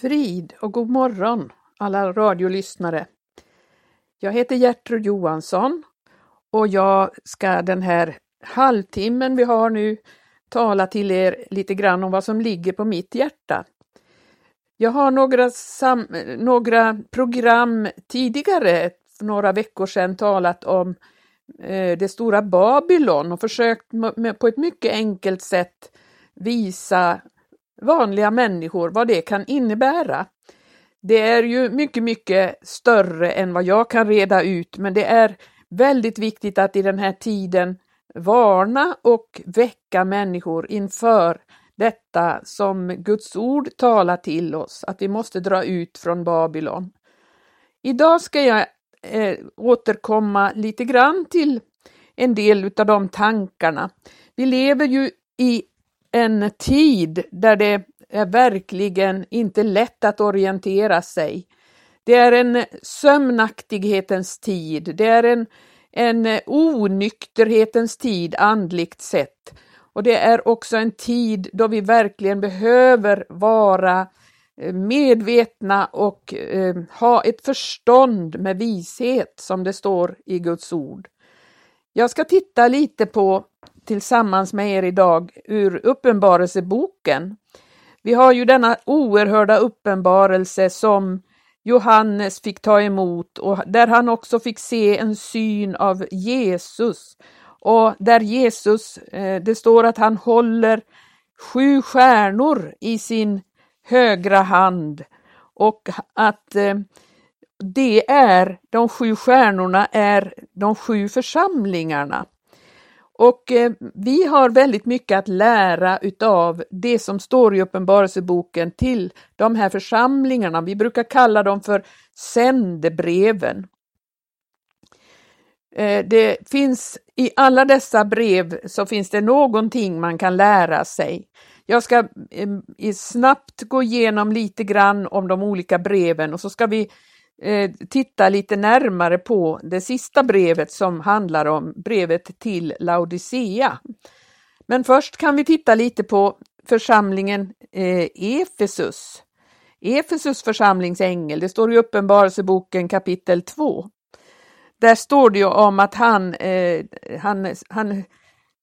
Frid och god morgon alla radiolyssnare. Jag heter Gertrud Johansson och jag ska den här halvtimmen vi har nu tala till er lite grann om vad som ligger på mitt hjärta. Jag har några, sam några program tidigare, för några veckor sedan, talat om eh, det stora Babylon och försökt på ett mycket enkelt sätt visa vanliga människor vad det kan innebära. Det är ju mycket, mycket större än vad jag kan reda ut, men det är väldigt viktigt att i den här tiden varna och väcka människor inför detta som Guds ord talar till oss, att vi måste dra ut från Babylon. Idag ska jag eh, återkomma lite grann till en del av de tankarna. Vi lever ju i en tid där det är verkligen inte lätt att orientera sig. Det är en sömnaktighetens tid, det är en, en onykterhetens tid andligt sett. Och det är också en tid då vi verkligen behöver vara eh, medvetna och eh, ha ett förstånd med vishet som det står i Guds ord. Jag ska titta lite på tillsammans med er idag ur Uppenbarelseboken. Vi har ju denna oerhörda uppenbarelse som Johannes fick ta emot och där han också fick se en syn av Jesus. Och där Jesus, eh, det står att han håller sju stjärnor i sin högra hand och att eh, det är, de sju stjärnorna är de sju församlingarna. Och eh, vi har väldigt mycket att lära utav det som står i Uppenbarelseboken till de här församlingarna. Vi brukar kalla dem för sändebreven. Eh, det finns i alla dessa brev så finns det någonting man kan lära sig. Jag ska eh, snabbt gå igenom lite grann om de olika breven och så ska vi Eh, titta lite närmare på det sista brevet som handlar om brevet till Laodicea. Men först kan vi titta lite på församlingen eh, Efesus. Efesus församlingsängel, det står i Uppenbarelseboken kapitel 2. Där står det ju om att han, eh, han, han,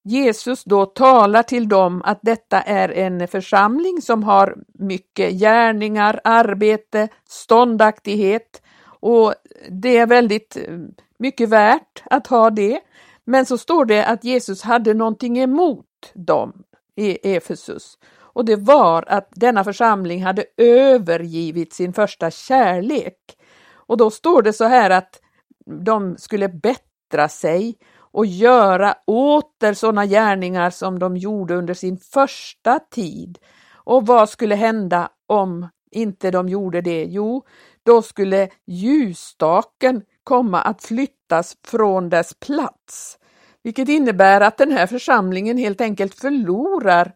Jesus då talar till dem att detta är en församling som har mycket gärningar, arbete, ståndaktighet, och det är väldigt eh, mycket värt att ha det. Men så står det att Jesus hade någonting emot dem i Efesus. Och det var att denna församling hade övergivit sin första kärlek. Och då står det så här att de skulle bättra sig och göra åter sådana gärningar som de gjorde under sin första tid. Och vad skulle hända om inte de gjorde det? Jo, då skulle ljusstaken komma att flyttas från dess plats, vilket innebär att den här församlingen helt enkelt förlorar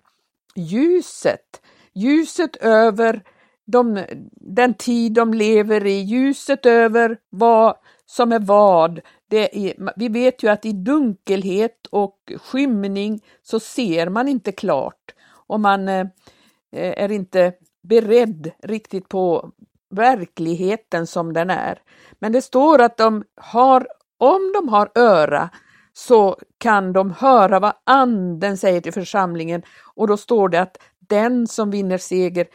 ljuset, ljuset över de, den tid de lever i, ljuset över vad som är vad. Det är, vi vet ju att i dunkelhet och skymning så ser man inte klart och man eh, är inte beredd riktigt på verkligheten som den är. Men det står att de har, om de har öra så kan de höra vad anden säger till församlingen och då står det att den som vinner seger,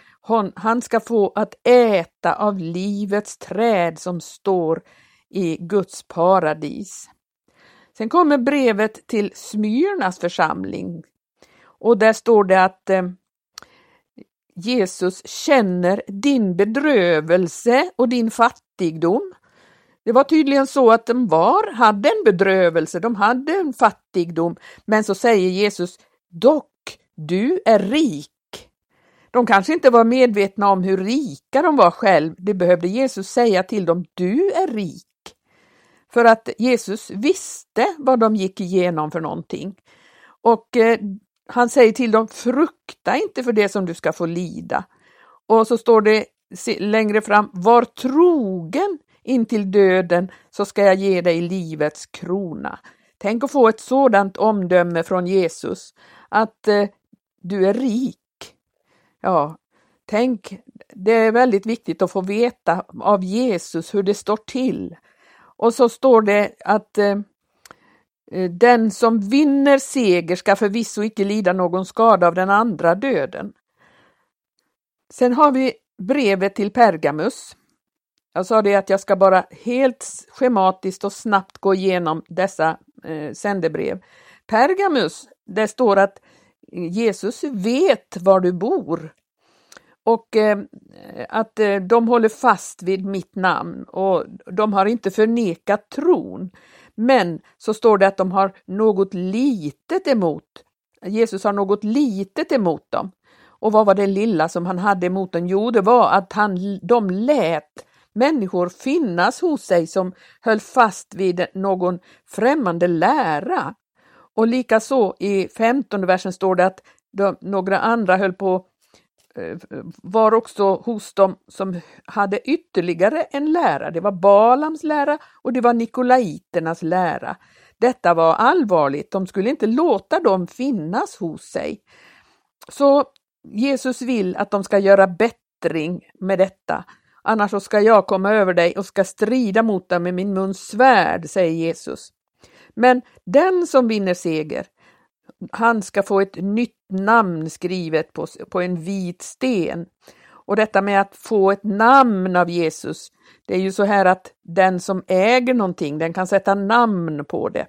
han ska få att äta av livets träd som står i Guds paradis. Sen kommer brevet till Smyrnas församling och där står det att eh, Jesus känner din bedrövelse och din fattigdom. Det var tydligen så att de var, hade en bedrövelse, de hade en fattigdom, men så säger Jesus, dock, du är rik. De kanske inte var medvetna om hur rika de var själv, det behövde Jesus säga till dem, du är rik. För att Jesus visste vad de gick igenom för någonting. Och eh, han säger till dem, frukta inte för det som du ska få lida. Och så står det längre fram, var trogen intill döden så ska jag ge dig livets krona. Tänk att få ett sådant omdöme från Jesus, att eh, du är rik. Ja, Tänk, det är väldigt viktigt att få veta av Jesus hur det står till. Och så står det att eh, eh Eh, den som vinner seger ska förvisso icke lida någon skada av den andra döden. Sen har vi brevet till Pergamus. Jag sa det att jag ska bara helt schematiskt och snabbt gå igenom dessa eh, sändebrev. Pergamus, det står att eh, Jesus vet var du bor och eh, att eh, de håller fast vid mitt namn och de har inte förnekat tron. Men så står det att de har något litet emot. Jesus har något litet emot dem. Och vad var det lilla som han hade emot dem? Jo, det var att han, de lät människor finnas hos sig som höll fast vid någon främmande lära. Och likaså i 15 versen står det att de, några andra höll på Eh, var också hos dem som hade ytterligare en lära. Det var Balams lära och det var Nikolaiternas lära. Detta var allvarligt, de skulle inte låta dem finnas hos sig. Så Jesus vill att de ska göra bättring med detta. Annars så ska jag komma över dig och ska strida mot dig med min muns svärd, säger Jesus. Men den som vinner seger, han ska få ett nytt namn skrivet på, på en vit sten. Och detta med att få ett namn av Jesus, det är ju så här att den som äger någonting, den kan sätta namn på det.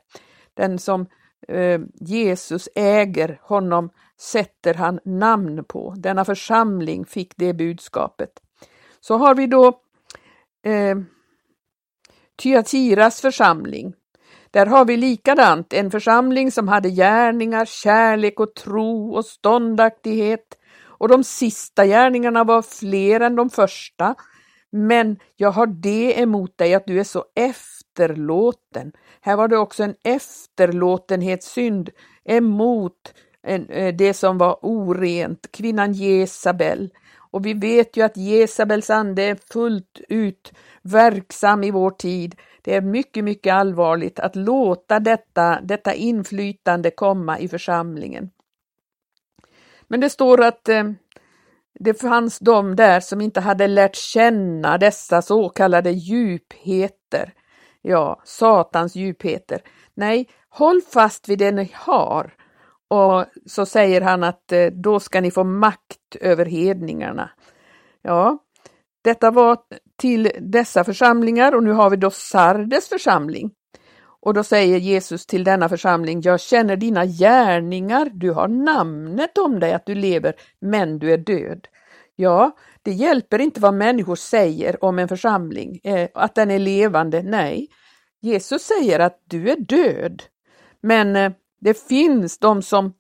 Den som eh, Jesus äger, honom sätter han namn på. Denna församling fick det budskapet. Så har vi då eh, Tyatiras församling. Där har vi likadant en församling som hade gärningar, kärlek och tro och ståndaktighet. Och de sista gärningarna var fler än de första. Men jag har det emot dig att du är så efterlåten. Här var det också en efterlåtenhetssynd emot eh, det som var orent, kvinnan Jesabel. Och vi vet ju att Jesabels ande är fullt ut verksam i vår tid. Det är mycket, mycket allvarligt att låta detta, detta inflytande komma i församlingen. Men det står att eh, det fanns de där som inte hade lärt känna dessa så kallade djupheter. Ja, Satans djupheter. Nej, håll fast vid det ni har och så säger han att eh, då ska ni få makt över hedningarna. Ja, detta var till dessa församlingar och nu har vi då Sardes församling. Och då säger Jesus till denna församling, jag känner dina gärningar, du har namnet om dig att du lever, men du är död. Ja, det hjälper inte vad människor säger om en församling, eh, att den är levande, nej. Jesus säger att du är död. Men eh, det finns de som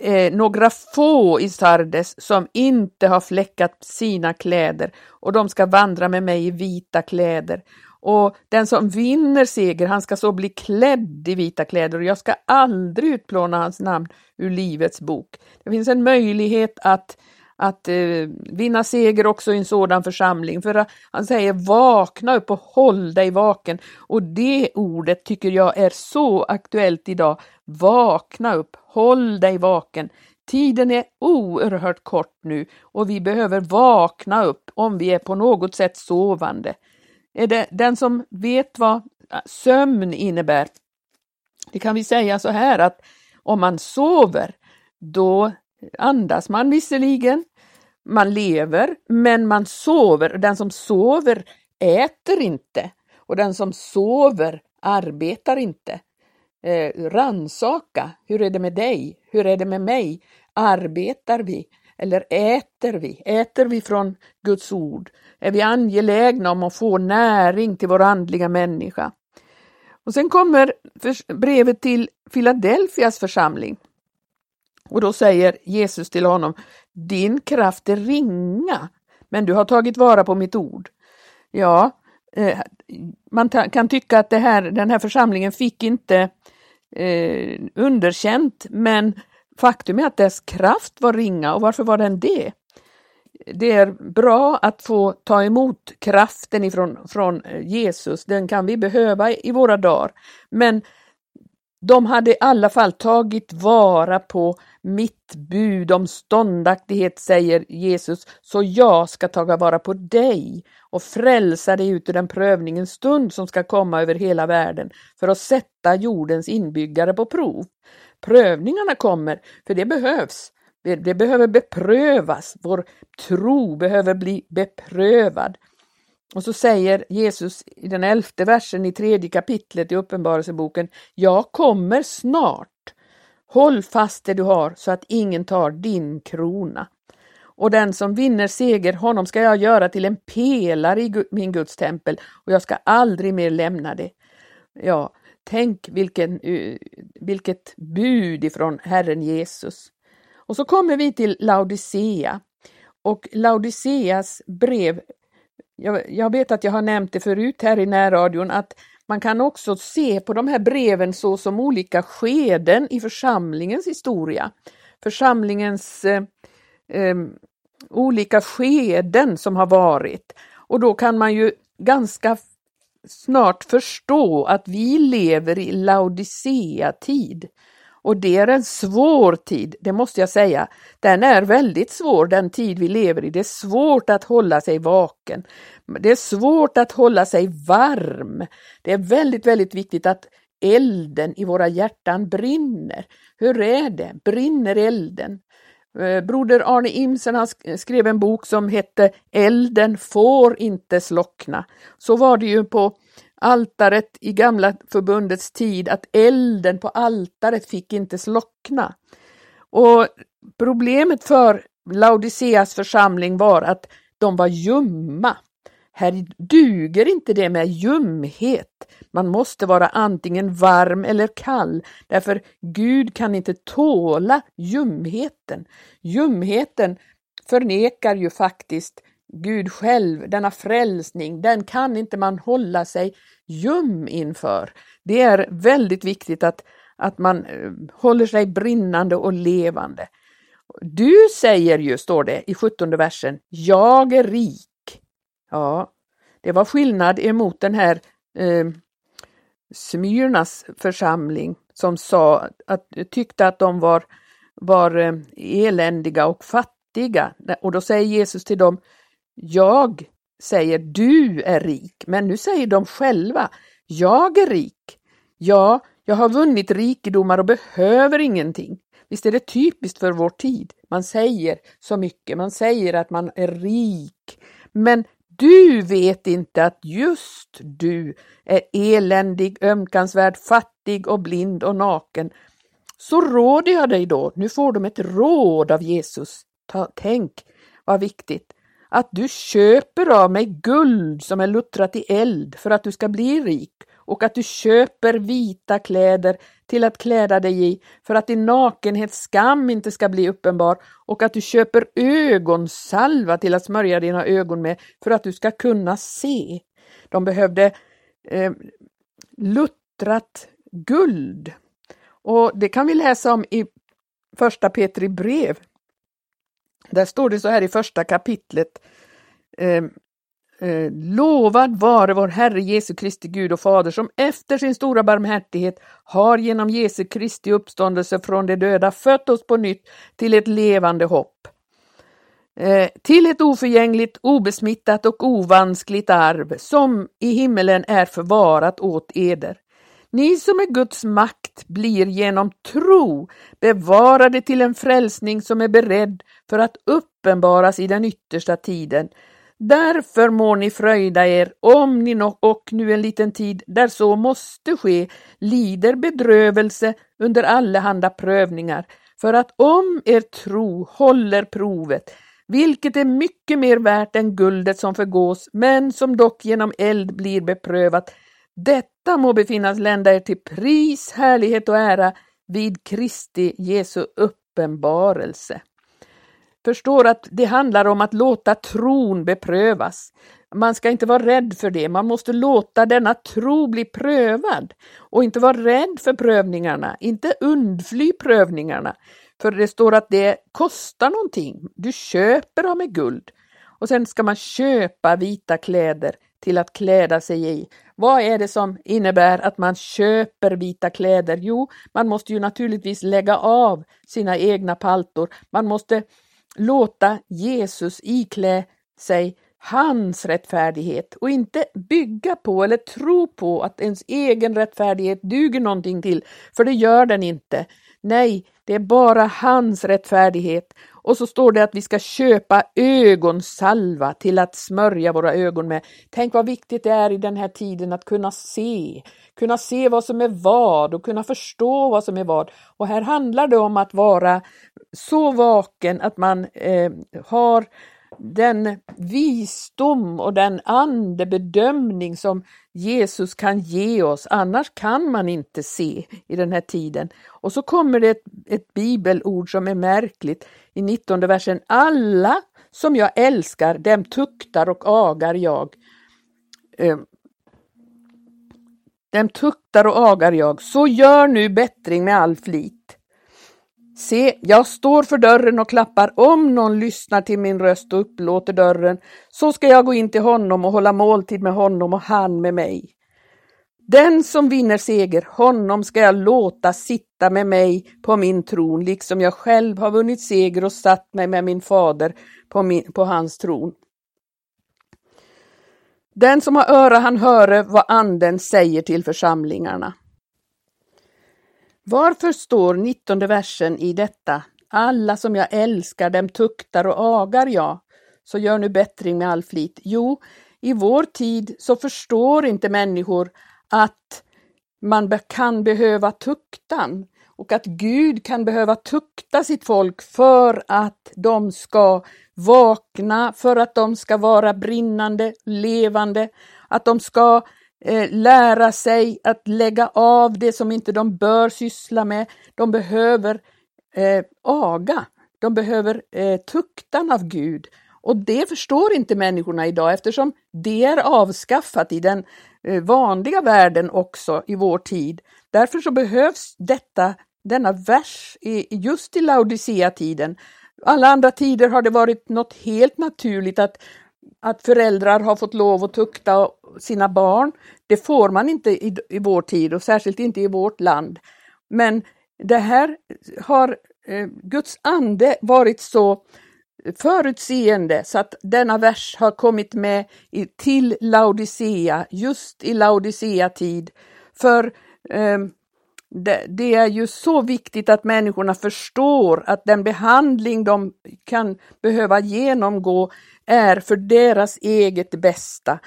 eh, några få i Sardes som inte har fläckat sina kläder och de ska vandra med mig i vita kläder. Och den som vinner seger, han ska så bli klädd i vita kläder och jag ska aldrig utplåna hans namn ur Livets bok. Det finns en möjlighet att att eh, vinna seger också i en sådan församling. För han säger vakna upp och håll dig vaken. Och det ordet tycker jag är så aktuellt idag. Vakna upp, håll dig vaken. Tiden är oerhört kort nu och vi behöver vakna upp om vi är på något sätt sovande. Är det den som vet vad eh, sömn innebär? Det kan vi säga så här att om man sover, då andas man visserligen, man lever, men man sover. Den som sover äter inte och den som sover arbetar inte. Eh, ransaka, hur är det med dig? Hur är det med mig? Arbetar vi eller äter vi? Äter vi från Guds ord? Är vi angelägna om att få näring till vår andliga människa? Och sen kommer brevet till Filadelfias församling. Och då säger Jesus till honom, din kraft är ringa, men du har tagit vara på mitt ord. Ja, eh, man kan tycka att det här, den här församlingen fick inte eh, underkänt, men faktum är att dess kraft var ringa och varför var den det? Det är bra att få ta emot kraften ifrån, från eh, Jesus, den kan vi behöva i våra dagar. Men de hade i alla fall tagit vara på mitt bud om ståndaktighet, säger Jesus, så jag ska taga vara på dig och frälsa dig ut ur den prövningens stund som ska komma över hela världen för att sätta jordens inbyggare på prov. Prövningarna kommer, för det behövs. Det behöver beprövas, vår tro behöver bli beprövad. Och så säger Jesus i den elfte versen i tredje kapitlet i Uppenbarelseboken, Jag kommer snart. Håll fast det du har så att ingen tar din krona. Och den som vinner seger, honom ska jag göra till en pelare i min Guds tempel och jag ska aldrig mer lämna det. Ja, tänk vilken, vilket bud ifrån Herren Jesus. Och så kommer vi till Laodicea. Och Laodiceas brev, jag, jag vet att jag har nämnt det förut här i närradion, att man kan också se på de här breven så som olika skeden i församlingens historia. Församlingens eh, eh, olika skeden som har varit. Och då kan man ju ganska snart förstå att vi lever i Laodicea-tid. Och det är en svår tid, det måste jag säga. Den är väldigt svår, den tid vi lever i. Det är svårt att hålla sig vaken. Det är svårt att hålla sig varm. Det är väldigt, väldigt viktigt att elden i våra hjärtan brinner. Hur är det? Brinner elden? Eh, broder Arne Imsen han skrev en bok som hette Elden får inte slockna. Så var det ju på altaret i gamla förbundets tid att elden på altaret fick inte slockna. Och problemet för Laodiceas församling var att de var ljumma. Här duger inte det med ljumhet. Man måste vara antingen varm eller kall, därför Gud kan inte tåla ljumheten. Ljumheten förnekar ju faktiskt Gud själv, denna frälsning, den kan inte man hålla sig ljum inför. Det är väldigt viktigt att, att man eh, håller sig brinnande och levande. Du säger ju, står det i 17 versen, jag är rik. Ja, det var skillnad emot den här eh, Smyrnas församling som sa att tyckte att de var, var eh, eländiga och fattiga. Och då säger Jesus till dem, jag säger du är rik, men nu säger de själva, jag är rik. Ja, jag har vunnit rikedomar och behöver ingenting. Visst är det typiskt för vår tid. Man säger så mycket, man säger att man är rik. Men du vet inte att just du är eländig, ömkansvärd, fattig och blind och naken. Så råder jag dig då, nu får de ett råd av Jesus. Ta, tänk vad viktigt att du köper av mig guld som är luttrat i eld för att du ska bli rik och att du köper vita kläder till att kläda dig i för att din nakenhet skam inte ska bli uppenbar och att du köper ögonsalva till att smörja dina ögon med för att du ska kunna se. De behövde eh, luttrat guld. Och det kan vi läsa om i första Petri brev där står det så här i första kapitlet. Eh, eh, Lovad vare vår Herre Jesu Kristi Gud och Fader som efter sin stora barmhärtighet har genom Jesu Kristi uppståndelse från de döda fött oss på nytt till ett levande hopp. Eh, till ett oförgängligt, obesmittat och ovanskligt arv som i himmelen är förvarat åt eder. Ni som är Guds makt blir genom tro bevarade till en frälsning som är beredd för att uppenbaras i den yttersta tiden. Därför må ni fröjda er om ni och nu en liten tid, där så måste ske, lider bedrövelse under allehanda prövningar, för att om er tro håller provet, vilket är mycket mer värt än guldet som förgås, men som dock genom eld blir beprövat, detta må befinnas lända er till pris, härlighet och ära vid Kristi Jesu uppenbarelse. Förstår att det handlar om att låta tron beprövas. Man ska inte vara rädd för det, man måste låta denna tro bli prövad och inte vara rädd för prövningarna, inte undfly prövningarna. För det står att det kostar någonting. Du köper av med guld och sen ska man köpa vita kläder till att kläda sig i. Vad är det som innebär att man köper vita kläder? Jo, man måste ju naturligtvis lägga av sina egna paltor. Man måste låta Jesus iklä sig hans rättfärdighet och inte bygga på eller tro på att ens egen rättfärdighet duger någonting till, för det gör den inte. Nej, det är bara hans rättfärdighet. Och så står det att vi ska köpa ögonsalva till att smörja våra ögon med. Tänk vad viktigt det är i den här tiden att kunna se, kunna se vad som är vad och kunna förstå vad som är vad. Och här handlar det om att vara så vaken att man eh, har den visdom och den andebedömning som Jesus kan ge oss, annars kan man inte se i den här tiden. Och så kommer det ett, ett bibelord som är märkligt i 19 versen. Alla som jag älskar, dem tuktar och agar jag. Ehm, dem tuktar och agar jag, så gör nu bättring med all flit. Se, jag står för dörren och klappar. Om någon lyssnar till min röst och upplåter dörren, så ska jag gå in till honom och hålla måltid med honom och han med mig. Den som vinner seger, honom ska jag låta sitta med mig på min tron, liksom jag själv har vunnit seger och satt mig med min fader på, min, på hans tron. Den som har öra han höre vad anden säger till församlingarna. Varför står nittonde versen i detta? Alla som jag älskar dem tuktar och agar jag, så gör nu bättring med all flit. Jo, i vår tid så förstår inte människor att man kan behöva tuktan och att Gud kan behöva tukta sitt folk för att de ska vakna, för att de ska vara brinnande, levande, att de ska eh, lära sig att lägga av det som inte de bör syssla med. De behöver eh, aga, de behöver eh, tuktan av Gud. Och det förstår inte människorna idag eftersom det är avskaffat i den eh, vanliga världen också i vår tid. Därför så behövs detta, denna vers i, just i Laodicea-tiden. Alla andra tider har det varit något helt naturligt att att föräldrar har fått lov att tukta sina barn. Det får man inte i, i vår tid och särskilt inte i vårt land. Men det här har eh, Guds ande varit så förutseende så att denna vers har kommit med i, till Laodicea, just i Laodicea-tid. För eh, det, det, är ju så viktigt att människorna förstår att den behandling de kan behöva genomgå är för deras eget bästa.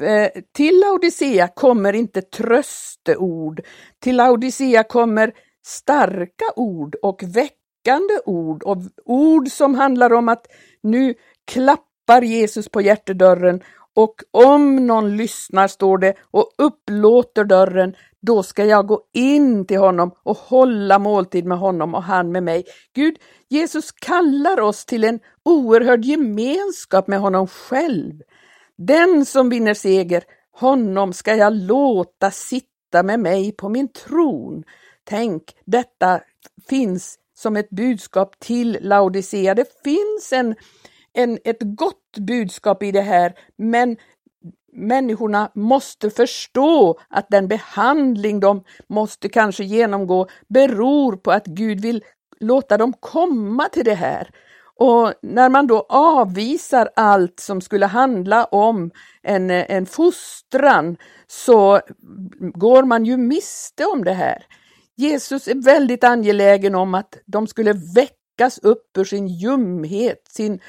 Eh, till Laodicea kommer inte trösteord, till Laodicea kommer starka ord och väckande ord och ord som handlar om att nu klappar Jesus på hjärtedörren och om någon lyssnar, står det, och upplåter dörren, då ska jag gå in till honom och hålla måltid med honom och han med mig. Gud, Jesus kallar oss till en oerhörd gemenskap med honom själv. Den som vinner seger, honom ska jag låta sitta med mig på min tron. Tänk, detta finns som ett budskap till Laodicea. Det finns en, en, ett gott budskap i det här, men människorna måste förstå att den behandling de måste kanske genomgå beror på att Gud vill låta dem komma till det här. Och när man då avvisar allt som skulle handla om en, en fostran så går man ju miste om det här. Jesus är väldigt angelägen om att de skulle väckas upp ur sin ljumhet, sin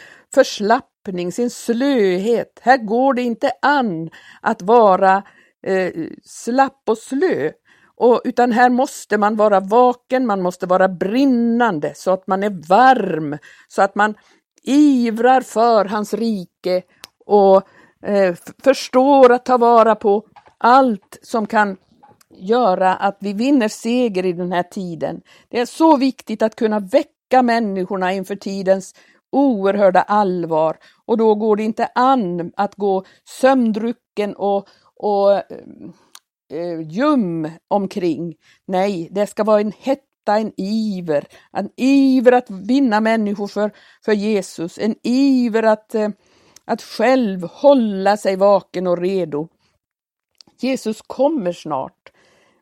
förslappning, sin slöhet. Här går det inte an att vara eh, slapp och slö. Och, utan här måste man vara vaken, man måste vara brinnande så att man är varm, så att man ivrar för hans rike och eh, förstår att ta vara på allt som kan göra att vi vinner seger i den här tiden. Det är så viktigt att kunna väcka människorna inför tidens oerhörda allvar och då går det inte an att gå sömndrucken och, och eh, ljum omkring. Nej, det ska vara en hetta, en iver, en iver att vinna människor för, för Jesus, en iver att, eh, att själv hålla sig vaken och redo. Jesus kommer snart.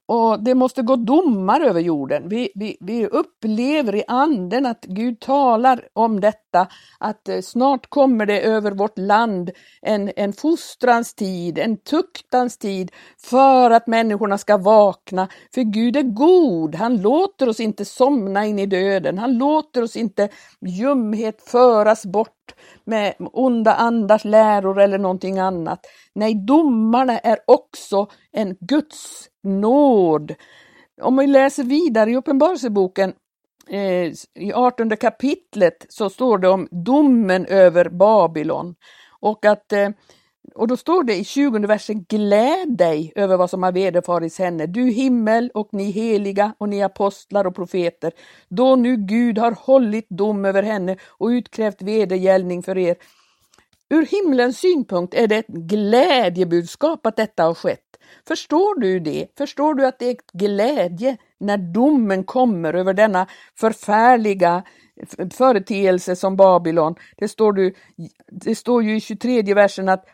Och det måste gå domar över jorden. Vi, vi, vi upplever i anden att Gud talar om detta, att eh, snart kommer det över vårt land en, en fostrans tid, en tuktans tid för att människorna ska vakna. För Gud är god, han låter oss inte somna in i döden, han låter oss inte ljumhet föras bort med onda andars läror eller någonting annat. Nej, domarna är också en Guds nåd. Om vi läser vidare i Uppenbarelseboken eh, i 18 kapitlet så står det om domen över Babylon. Och, att, eh, och då står det i 20 versen, gläd dig över vad som har vederfarits henne, du himmel och ni heliga och ni apostlar och profeter, då nu Gud har hållit dom över henne och utkrävt vedergällning för er. Ur himlens synpunkt är det ett glädjebudskap att detta har skett. Förstår du det? Förstår du att det är glädje när domen kommer över denna förfärliga företeelse som Babylon? Det står, du, det står ju i 23 versen att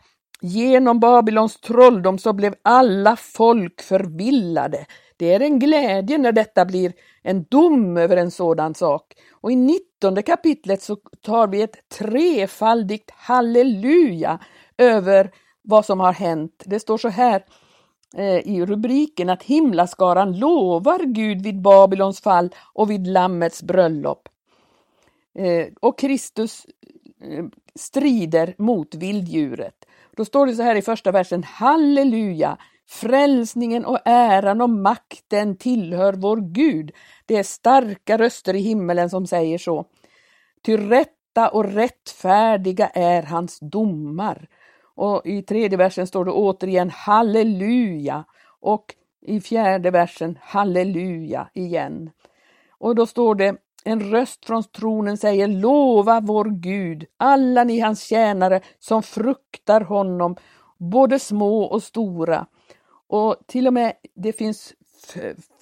genom Babylons trolldom så blev alla folk förvillade. Det är en glädje när detta blir en dom över en sådan sak. Och i 19 kapitlet så tar vi ett trefaldigt halleluja över vad som har hänt. Det står så här eh, i rubriken att himlaskaran lovar Gud vid Babylons fall och vid Lammets bröllop. Eh, och Kristus eh, strider mot vilddjuret. Då står det så här i första versen, halleluja, frälsningen och äran och makten tillhör vår Gud. Det är starka röster i himmelen som säger så. Ty rätta och rättfärdiga är hans domar och i tredje versen står det återigen halleluja och i fjärde versen halleluja igen. Och då står det en röst från tronen säger lova vår Gud, alla ni hans tjänare som fruktar honom, både små och stora. Och till och med det finns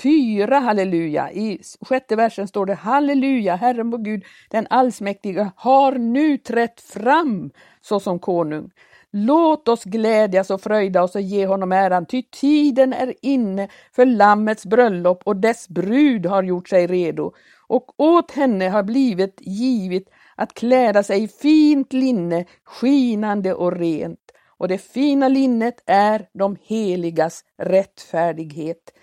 fyra halleluja. I sjätte versen står det halleluja, Herren vår Gud, den allsmäktige, har nu trätt fram såsom konung. Låt oss glädjas och fröjda oss och ge honom äran, ty tiden är inne för Lammets bröllop och dess brud har gjort sig redo. Och åt henne har blivit givet att kläda sig i fint linne, skinande och rent. Och det fina linnet är de heligas rättfärdighet.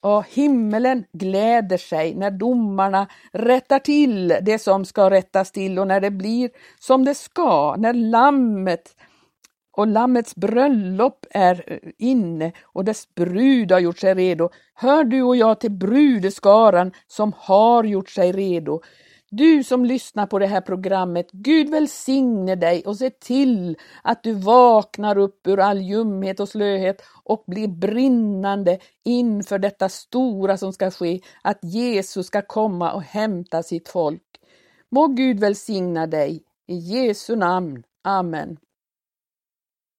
Och himmelen gläder sig när domarna rättar till det som ska rättas till och när det blir som det ska, när lammet och Lammets bröllop är eh, inne och dess brud har gjort sig redo. Hör du och jag till brudeskaran som har gjort sig redo. Du som lyssnar på det här programmet, Gud välsigne dig och se till att du vaknar upp ur all ljumhet och slöhet och blir brinnande inför detta stora som ska ske, att Jesus ska komma och hämta sitt folk. Må Gud välsigna dig. I Jesu namn. Amen.